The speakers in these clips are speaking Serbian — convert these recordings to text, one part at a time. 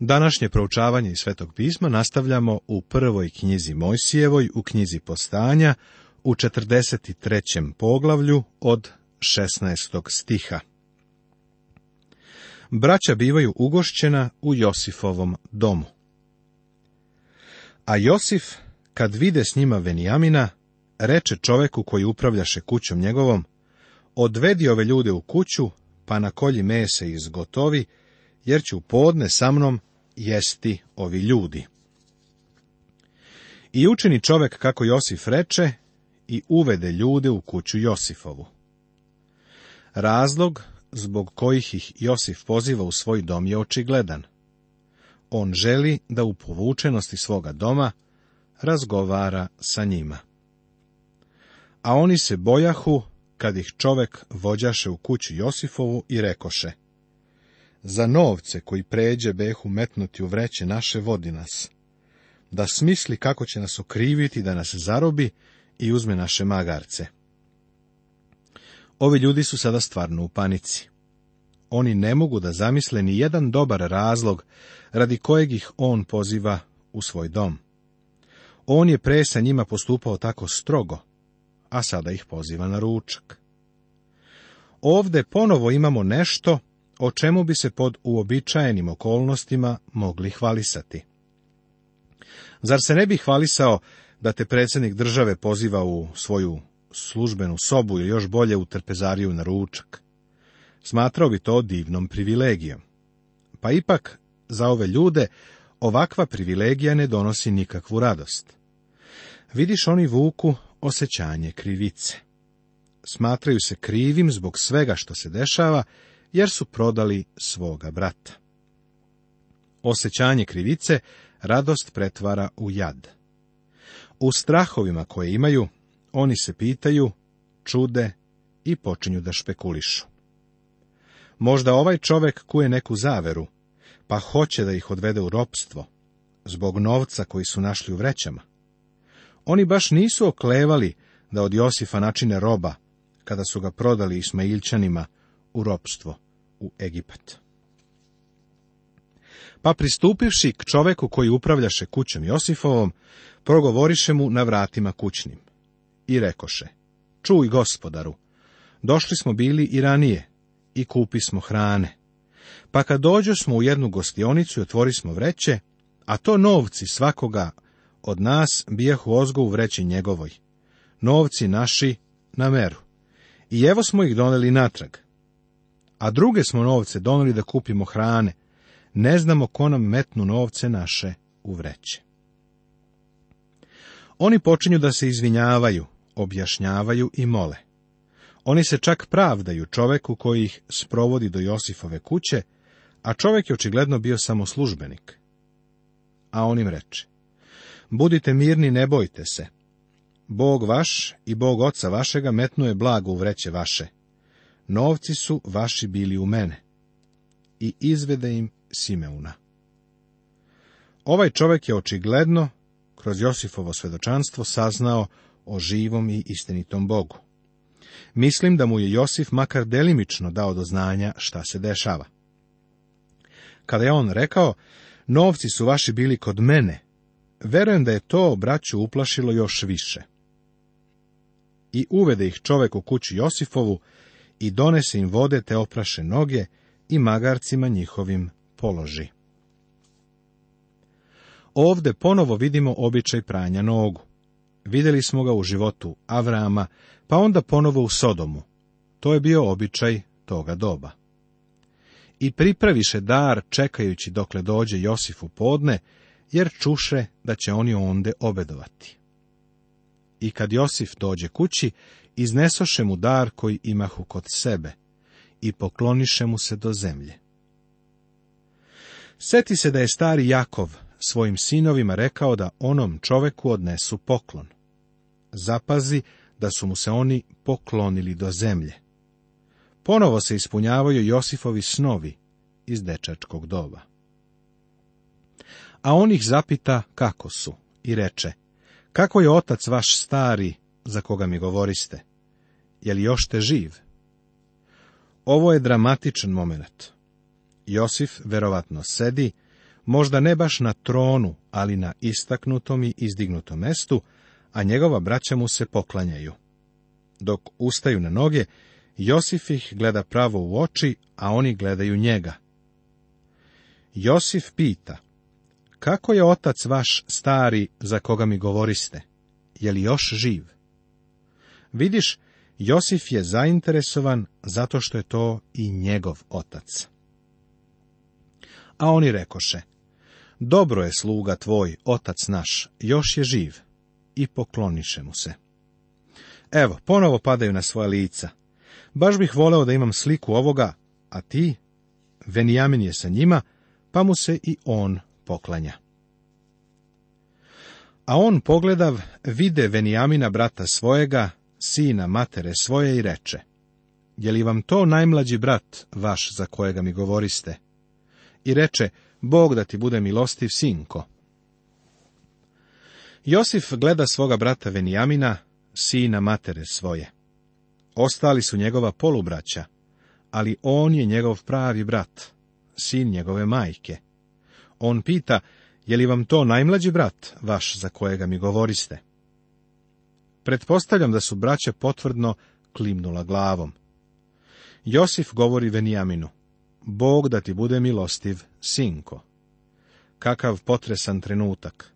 Današnje proučavanje iz Svetog pisma nastavljamo u prvoj knjizi Mojsijevoj, u knjizi Postanja, u 43. poglavlju od 16. stiha. Braća bivaju ugošćena u Josifovom domu. A Josif, kad vide s njima Venijamina, reče čoveku koji upravljaše kućom njegovom, odvedi ove ljude u kuću, pa na kolji mese izgotovi, jer ću podne sa mnom jesti ovi ljudi. I učini čovek kako Josif reče i uvede ljude u kuću Josifovu. Razlog zbog kojih ih Josif poziva u svoj dom je očigledan. On želi da u povučenosti svoga doma razgovara sa njima. A oni se bojahu kad ih čovek vođaše u kuću Josifovu i rekoše – za novce koji pređe behu metnuti u vreće naše vodi nas, da smisli kako će nas okriviti, da nas zarobi i uzme naše magarce. Ovi ljudi su sada stvarno u panici. Oni ne mogu da zamisle ni jedan dobar razlog radi kojeg ih on poziva u svoj dom. On je pre sa njima postupao tako strogo, a sada ih poziva na ručak. Ovde ponovo imamo nešto o čemu bi se pod uobičajenim okolnostima mogli hvalisati. Zar se ne bi hvalisao da te predsjednik države poziva u svoju službenu sobu ili još bolje u trpezariju na ručak? Smatrao bi to divnom privilegijom. Pa ipak, za ove ljude, ovakva privilegija ne donosi nikakvu radost. Vidiš oni vuku osjećanje krivice. Smatraju se krivim zbog svega što se dešava jer su prodali svoga brata. Osećanje krivice radost pretvara u jad. U strahovima koje imaju, oni se pitaju, čude i počinju da špekulišu. Možda ovaj čovek kuje neku zaveru, pa hoće da ih odvede u ropstvo, zbog novca koji su našli u vrećama. Oni baš nisu oklevali da od Josifa načine roba, kada su ga prodali Ismailčanima, u ropstvo u Egipat. Pa pristupivši k čoveku koji upravljaše kućom Josifovom, progovoriše mu na vratima kućnim. I rekoše, čuj gospodaru, došli smo bili i ranije i kupi smo hrane. Pa kad dođo smo u jednu gostionicu i otvori smo vreće, a to novci svakoga od nas u ozgo u vreći njegovoj. Novci naši na meru. I evo smo ih doneli natrag a druge smo novce donuli da kupimo hrane. Ne znamo ko nam metnu novce naše u vreće. Oni počinju da se izvinjavaju, objašnjavaju i mole. Oni se čak pravdaju čoveku koji ih sprovodi do Josifove kuće, a čovek je očigledno bio samo službenik. A on im reče, budite mirni, ne bojte se. Bog vaš i Bog oca vašega metnuje blago u vreće vaše novci su vaši bili u mene. I izvede im Simeuna. Ovaj čovjek je očigledno, kroz Josifovo svedočanstvo, saznao o živom i istinitom Bogu. Mislim da mu je Josif makar delimično dao do znanja šta se dešava. Kada je on rekao, novci su vaši bili kod mene, verujem da je to braću uplašilo još više. I uvede ih čovjek u kuću Josifovu i donese im vode te opraše noge i magarcima njihovim položi. Ovde ponovo vidimo običaj pranja nogu. Vidjeli smo ga u životu Avrama, pa onda ponovo u Sodomu. To je bio običaj toga doba. I pripraviše dar, čekajući dokle dođe Josif u podne, jer čuše da će oni onde obedovati. I kad Josif dođe kući, iznesoše mu dar koji imahu kod sebe i pokloniše mu se do zemlje. Seti se da je stari Jakov svojim sinovima rekao da onom čoveku odnesu poklon. Zapazi da su mu se oni poklonili do zemlje. Ponovo se ispunjavaju Josifovi snovi iz dečačkog doba. A on ih zapita kako su i reče, kako je otac vaš stari za koga mi govoriste. Je li još te živ? Ovo je dramatičan moment. Josif verovatno sedi, možda ne baš na tronu, ali na istaknutom i izdignutom mestu, a njegova braća mu se poklanjaju. Dok ustaju na noge, Josif ih gleda pravo u oči, a oni gledaju njega. Josif pita, kako je otac vaš stari za koga mi govoriste? Je li još živ? Vidiš, Josif je zainteresovan zato što je to i njegov otac. A oni rekoše, dobro je sluga tvoj, otac naš, još je živ, i pokloniše mu se. Evo, ponovo padaju na svoja lica. Baš bih voleo da imam sliku ovoga, a ti, Venijamin je sa njima, pa mu se i on poklanja. A on pogledav, vide Venijamina brata svojega sina matere svoje i reče, je li vam to najmlađi brat vaš za kojega mi govoriste? I reče, Bog da ti bude milostiv, sinko. Josif gleda svoga brata Venijamina, sina matere svoje. Ostali su njegova polubraća, ali on je njegov pravi brat, sin njegove majke. On pita, je li vam to najmlađi brat vaš za kojega mi govoriste? Pretpostavljam da su braće potvrdno klimnula glavom. Josif govori Venijaminu, Bog da ti bude milostiv, sinko. Kakav potresan trenutak.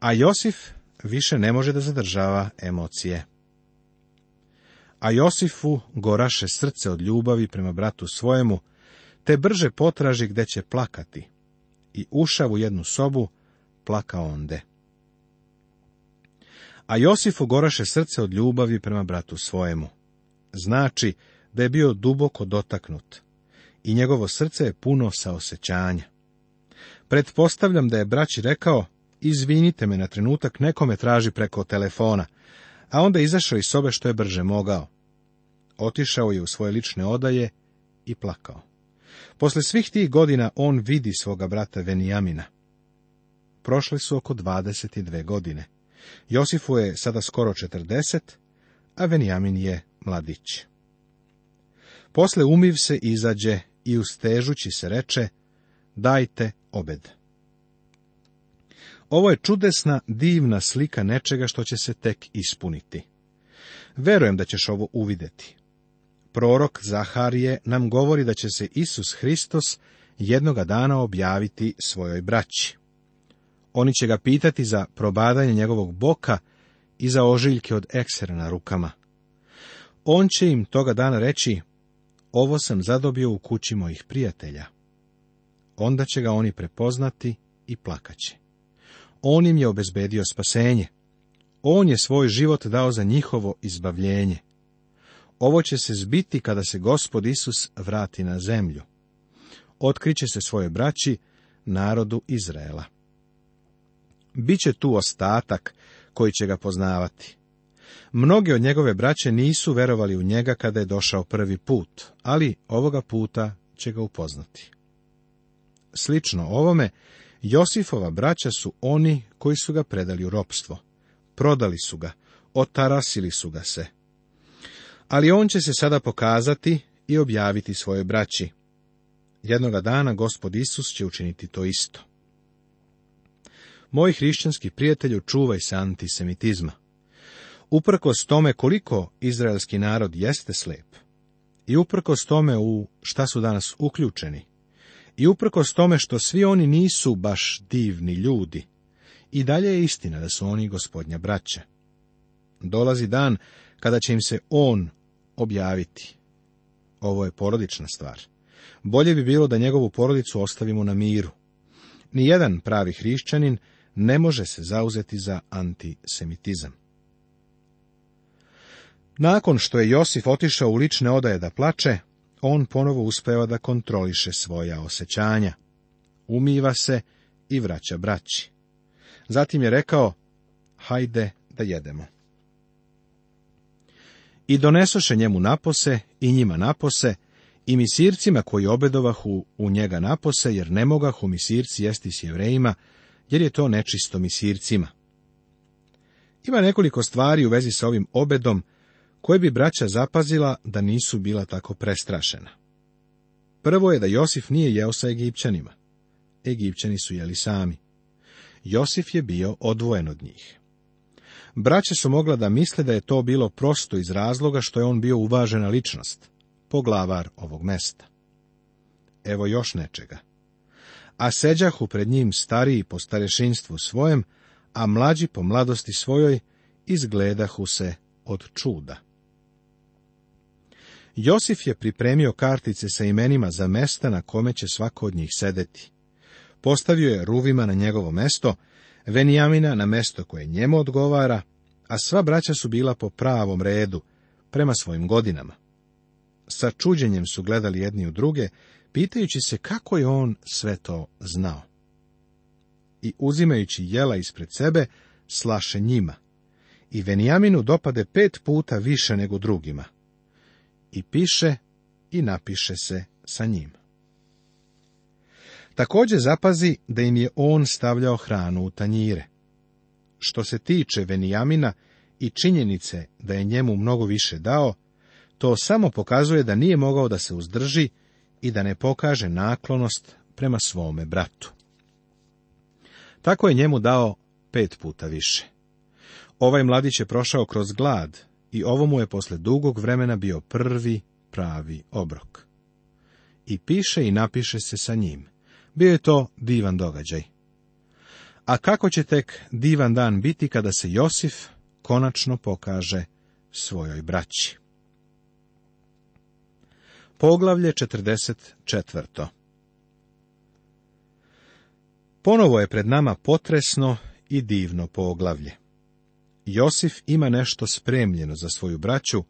A Josif više ne može da zadržava emocije. A Josifu goraše srce od ljubavi prema bratu svojemu, te brže potraži gde će plakati. I ušav u jednu sobu, plaka onde. A Josif goraše srce od ljubavi prema bratu svojemu. Znači da je bio duboko dotaknut i njegovo srce je puno saosećanja. Pretpostavljam da je braći rekao, izvinite me na trenutak, nekome traži preko telefona, a onda izašao iz sobe što je brže mogao. Otišao je u svoje lične odaje i plakao. Posle svih tih godina on vidi svoga brata Venijamina. Prošle su oko 22 godine. Josifu je sada skoro četrdeset, a venjamin je mladić. Posle umiv se izađe i ustežući se reče, dajte obed. Ovo je čudesna, divna slika nečega što će se tek ispuniti. Verujem da ćeš ovo uvideti. Prorok Zaharije nam govori da će se Isus Hristos jednoga dana objaviti svojoj braći. Oni će ga pitati za probadanje njegovog boka i za ožiljke od eksera na rukama. On će im toga dana reći, ovo sam zadobio u kući mojih prijatelja. Onda će ga oni prepoznati i plakaće. On im je obezbedio spasenje. On je svoj život dao za njihovo izbavljenje. Ovo će se zbiti kada se gospod Isus vrati na zemlju. Otkriće se svoje braći, narodu Izraela će tu ostatak koji će ga poznavati. Mnogi od njegove braće nisu verovali u njega kada je došao prvi put, ali ovoga puta će ga upoznati. Slično ovome, Josifova braća su oni koji su ga predali u ropstvo. Prodali su ga, otarasili su ga se. Ali on će se sada pokazati i objaviti svoje braći. Jednoga dana gospod Isus će učiniti to isto. Moji hrišćanski prijatelju, čuvaj se antisemitizma. Uprkos tome koliko izraelski narod jeste slep, i uprkos tome u šta su danas uključeni, i uprkos tome što svi oni nisu baš divni ljudi, i dalje je istina da su oni gospodnja braća. Dolazi dan kada će im se on objaviti. Ovo je porodična stvar. Bolje bi bilo da njegovu porodicu ostavimo na miru. Nijedan pravi hrišćanin ne može se zauzeti za antisemitizam. Nakon što je Josif otišao u lične odaje da plače, on ponovo uspeva da kontroliše svoja osjećanja. Umiva se i vraća braći. Zatim je rekao, hajde da jedemo. I donesoše njemu napose i njima napose i misircima koji obedovahu u njega napose, jer ne mogahu misirci jesti s jevrejima, jer je to nečisto misircima. Ima nekoliko stvari u vezi sa ovim obedom, koje bi braća zapazila da nisu bila tako prestrašena. Prvo je da Josif nije jeo sa Egipćanima. Egipćani su jeli sami. Josif je bio odvojen od njih. Braća su mogla da misle da je to bilo prosto iz razloga što je on bio uvažena ličnost, poglavar ovog mesta. Evo još nečega a seđahu pred njim stariji po starešinstvu svojem, a mlađi po mladosti svojoj, izgledahu se od čuda. Josif je pripremio kartice sa imenima za mesta na kome će svako od njih sedeti. Postavio je Ruvima na njegovo mesto, Venijamina na mesto koje njemu odgovara, a sva braća su bila po pravom redu, prema svojim godinama. Sa čuđenjem su gledali jedni u druge, pitajući se kako je on sve to znao. I uzimajući jela ispred sebe, slaše njima. I Venijaminu dopade pet puta više nego drugima. I piše i napiše se sa njim. Također zapazi da im je on stavljao hranu u tanjire. Što se tiče Venijamina i činjenice da je njemu mnogo više dao, to samo pokazuje da nije mogao da se uzdrži i da ne pokaže naklonost prema svome bratu. Tako je njemu dao pet puta više. Ovaj mladić je prošao kroz glad i ovo mu je posle dugog vremena bio prvi pravi obrok. I piše i napiše se sa njim. Bio je to divan događaj. A kako će tek divan dan biti kada se Josif konačno pokaže svojoj braći? Poglavlje 44. Ponovo je pred nama potresno i divno poglavlje. Josif ima nešto spremljeno za svoju braću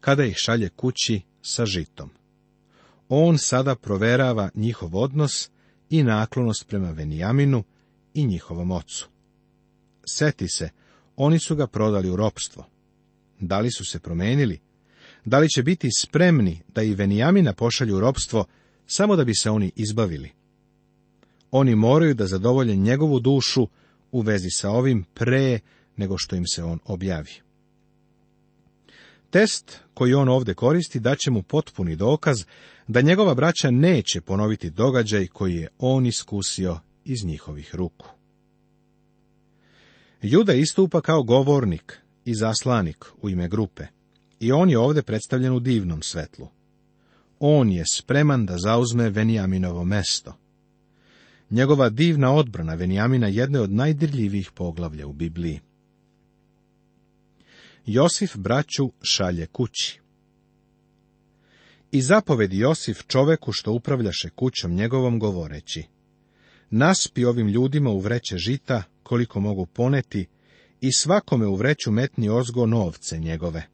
kada ih šalje kući sa žitom. On sada proverava njihov odnos i naklonost prema Venijaminu i njihovom ocu. Seti se, oni su ga prodali u ropstvo. Da li su se promenili? da li će biti spremni da i Venijamina pošalju ropstvo samo da bi se oni izbavili. Oni moraju da zadovolje njegovu dušu u vezi sa ovim pre nego što im se on objavi. Test koji on ovde koristi će mu potpuni dokaz da njegova braća neće ponoviti događaj koji je on iskusio iz njihovih ruku. Juda istupa kao govornik i zaslanik u ime grupe i on je ovdje predstavljen u divnom svetlu. On je spreman da zauzme venijaminovo mesto. Njegova divna odbrana Venjamina jedne od najdirljivijih poglavlja u Bibliji. Josif braću šalje kući. I zapovedi Josif čoveku što upravljaše kućom njegovom govoreći, naspi ovim ljudima u vreće žita, koliko mogu poneti, i svakome u vreću metni ozgo novce njegove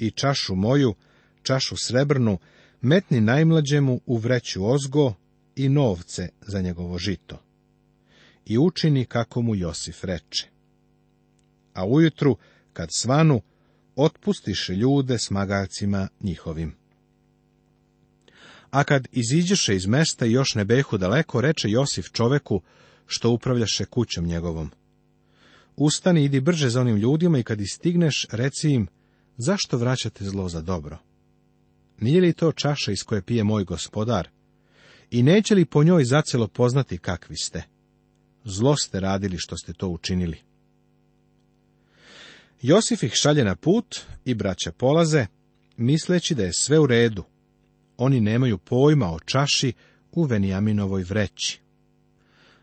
i čašu moju, čašu srebrnu, metni najmlađemu u vreću ozgo i novce za njegovo žito. I učini kako mu Josif reče. A ujutru, kad svanu, otpustiš ljude s magacima njihovim. A kad iziđeše iz mesta i još ne behu daleko, reče Josif čoveku što upravljaše kućom njegovom. Ustani, idi brže za onim ljudima i kad istigneš, reci im, Zašto vraćate zlo za dobro? Nije li to čaša iz koje pije moj gospodar? I neće li po njoj zacelo poznati kakvi ste? Zlo ste radili što ste to učinili. Josif ih šalje na put i braća polaze, misleći da je sve u redu. Oni nemaju pojma o čaši u Venijaminovoj vreći.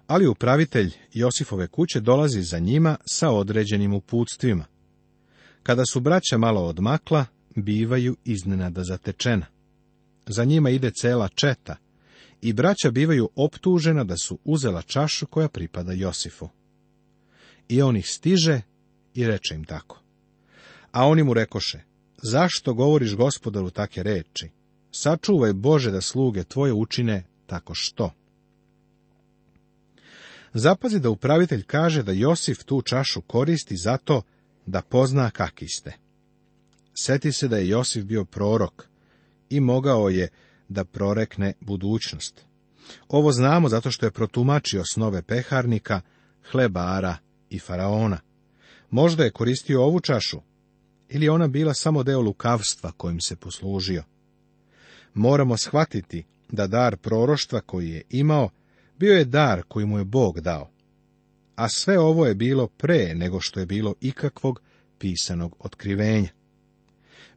Ali upravitelj Josifove kuće dolazi za njima sa određenim uputstvima. Kada su braća malo odmakla, bivaju iznenada zatečena. Za njima ide cela četa i braća bivaju optužena da su uzela čašu koja pripada Josifu. I on ih stiže i reče im tako. A oni mu rekoše, zašto govoriš gospodaru take reči? Sačuvaj Bože da sluge tvoje učine tako što. Zapazi da upravitelj kaže da Josif tu čašu koristi zato da pozna kakvi ste. Seti se da je Josif bio prorok i mogao je da prorekne budućnost. Ovo znamo zato što je protumačio snove peharnika, hlebara i faraona. Možda je koristio ovu čašu, ili je ona bila samo deo lukavstva kojim se poslužio. Moramo shvatiti da dar proroštva koji je imao, bio je dar koji mu je Bog dao a sve ovo je bilo pre nego što je bilo ikakvog pisanog otkrivenja.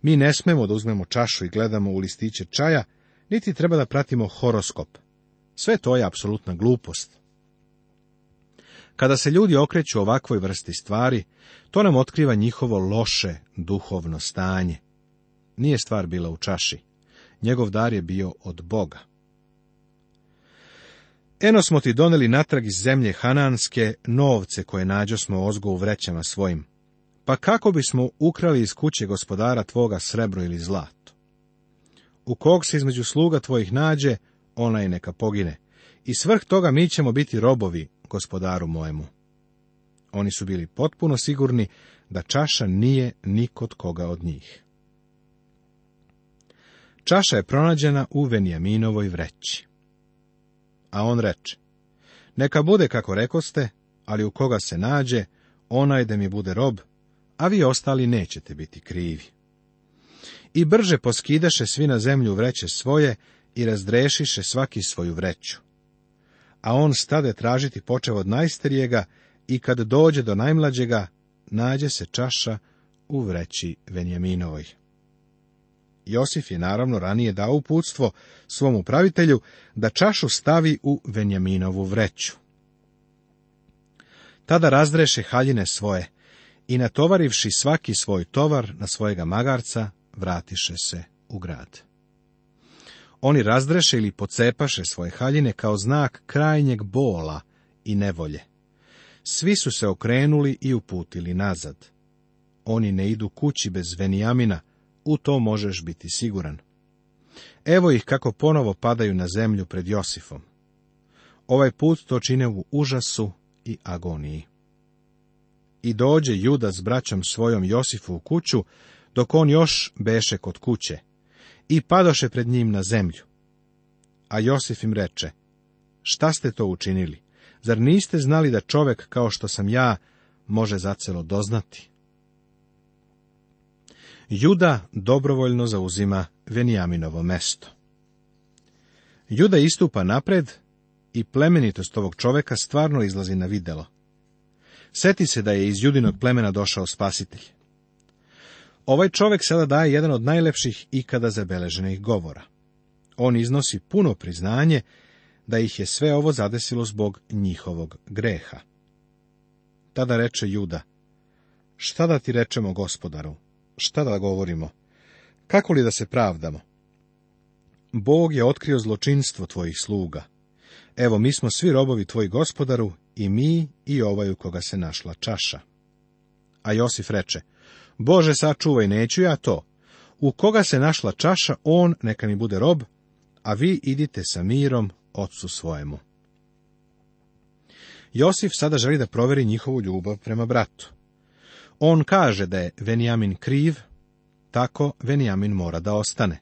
Mi ne smemo da uzmemo čašu i gledamo u listiće čaja, niti treba da pratimo horoskop. Sve to je apsolutna glupost. Kada se ljudi okreću ovakvoj vrsti stvari, to nam otkriva njihovo loše duhovno stanje. Nije stvar bila u čaši. Njegov dar je bio od Boga. Eno smo ti doneli natrag iz zemlje Hananske novce koje nađo smo ozgo u vrećama svojim. Pa kako bismo ukrali iz kuće gospodara tvoga srebro ili zlato? U kog se između sluga tvojih nađe, ona i neka pogine. I svrh toga mi ćemo biti robovi gospodaru mojemu. Oni su bili potpuno sigurni da čaša nije nikod koga od njih. Čaša je pronađena u Venijaminovoj vreći a on reče, neka bude kako rekoste, ali u koga se nađe, onaj da mi bude rob, a vi ostali nećete biti krivi. I brže poskidaše svi na zemlju vreće svoje i razdrešiše svaki svoju vreću. A on stade tražiti počeo od najsterijega i kad dođe do najmlađega, nađe se čaša u vreći Venjaminovoj. Josif je naravno ranije dao uputstvo svom upravitelju da čašu stavi u Venjaminovu vreću. Tada razdreše haljine svoje i natovarivši svaki svoj tovar na svojega magarca, vratiše se u grad. Oni razdreše ili pocepaše svoje haljine kao znak krajnjeg bola i nevolje. Svi su se okrenuli i uputili nazad. Oni ne idu kući bez Venjamina, u to možeš biti siguran. Evo ih kako ponovo padaju na zemlju pred Josifom. Ovaj put to čine u užasu i agoniji. I dođe Juda s braćom svojom Josifu u kuću, dok on još beše kod kuće, i padoše pred njim na zemlju. A Josif im reče, šta ste to učinili? Zar niste znali da čovek kao što sam ja može zacelo doznati? Juda dobrovoljno zauzima Venijaminovo mesto. Juda istupa napred i plemenitost ovog čoveka stvarno izlazi na videlo. Seti se da je iz judinog plemena došao spasitelj. Ovaj čovek sada daje jedan od najlepših ikada zabeleženih govora. On iznosi puno priznanje da ih je sve ovo zadesilo zbog njihovog greha. Tada reče Juda, šta da ti rečemo gospodaru? šta da govorimo? Kako li da se pravdamo? Bog je otkrio zločinstvo tvojih sluga. Evo, mi smo svi robovi tvoji gospodaru, i mi i ovaj u koga se našla čaša. A Josif reče, Bože, sačuvaj, neću ja to. U koga se našla čaša, on neka mi bude rob, a vi idite sa mirom otcu svojemu. Josif sada želi da proveri njihovu ljubav prema bratu. On kaže da je Venjamin kriv, tako Venjamin mora da ostane.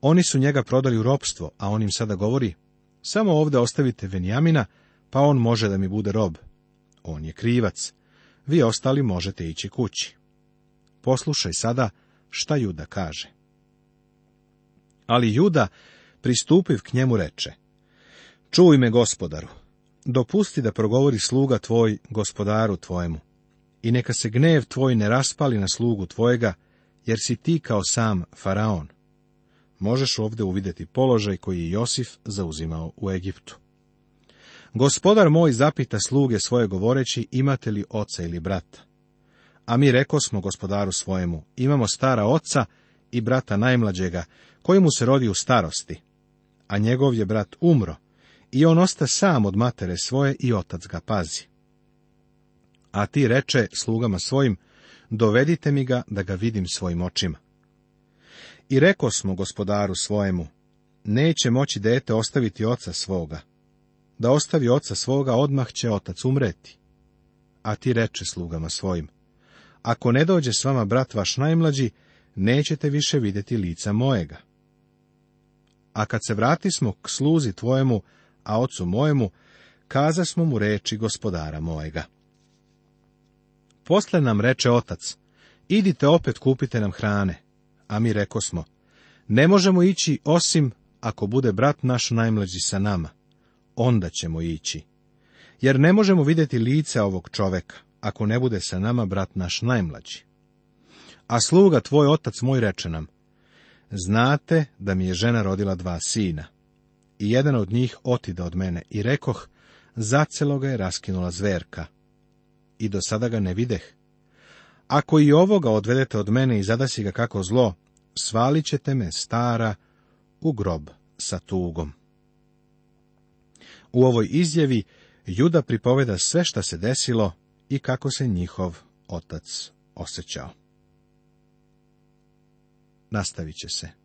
Oni su njega prodali u ropstvo, a on im sada govori, samo ovdje ostavite Venjamina, pa on može da mi bude rob. On je krivac, vi ostali možete ići kući. Poslušaj sada šta Juda kaže. Ali Juda, pristupiv k njemu, reče, Čuj me, gospodaru, dopusti da progovori sluga tvoj gospodaru tvojemu i neka se gnev tvoj ne raspali na slugu tvojega, jer si ti kao sam faraon. Možeš ovdje uvidjeti položaj koji je Josif zauzimao u Egiptu. Gospodar moj zapita sluge svoje govoreći, imate li oca ili brata? A mi reko smo gospodaru svojemu, imamo stara oca i brata najmlađega, koji mu se rodi u starosti. A njegov je brat umro, i on osta sam od matere svoje i otac ga pazi a ti reče slugama svojim, dovedite mi ga da ga vidim svojim očima. I reko smo gospodaru svojemu, neće moći dete ostaviti oca svoga. Da ostavi oca svoga, odmah će otac umreti. A ti reče slugama svojim, ako ne dođe s vama brat vaš najmlađi, nećete više vidjeti lica mojega. A kad se smo k sluzi tvojemu, a ocu mojemu, kaza smo mu reči gospodara mojega. Posle nam reče otac, idite opet kupite nam hrane. A mi reko smo, ne možemo ići osim ako bude brat naš najmlađi sa nama, onda ćemo ići. Jer ne možemo vidjeti lice ovog čoveka, ako ne bude sa nama brat naš najmlađi. A sluga tvoj otac moj reče nam, znate da mi je žena rodila dva sina. I jedan od njih otida od mene i rekoh, zacelo ga je raskinula zverka, i do sada ga ne videh. Ako i ovoga odvedete od mene i zadasi ga kako zlo, svalit ćete me stara u grob sa tugom. U ovoj izjavi Juda pripoveda sve šta se desilo i kako se njihov otac osjećao. Nastavit će se.